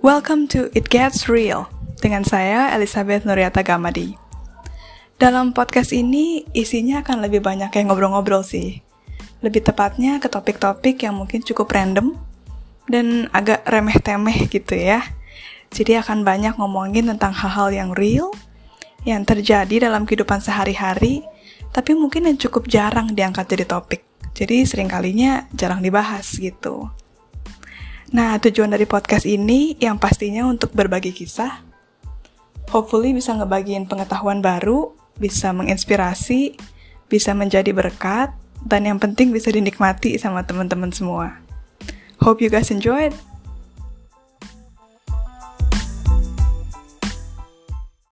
Welcome to It Gets Real dengan saya Elizabeth Nuriata Gamadi. Dalam podcast ini isinya akan lebih banyak kayak ngobrol-ngobrol sih. Lebih tepatnya ke topik-topik yang mungkin cukup random dan agak remeh-temeh gitu ya. Jadi akan banyak ngomongin tentang hal-hal yang real, yang terjadi dalam kehidupan sehari-hari, tapi mungkin yang cukup jarang diangkat jadi topik. Jadi seringkalinya jarang dibahas gitu. Nah, tujuan dari podcast ini yang pastinya untuk berbagi kisah. Hopefully bisa ngebagiin pengetahuan baru, bisa menginspirasi, bisa menjadi berkat, dan yang penting bisa dinikmati sama teman-teman semua. Hope you guys enjoyed.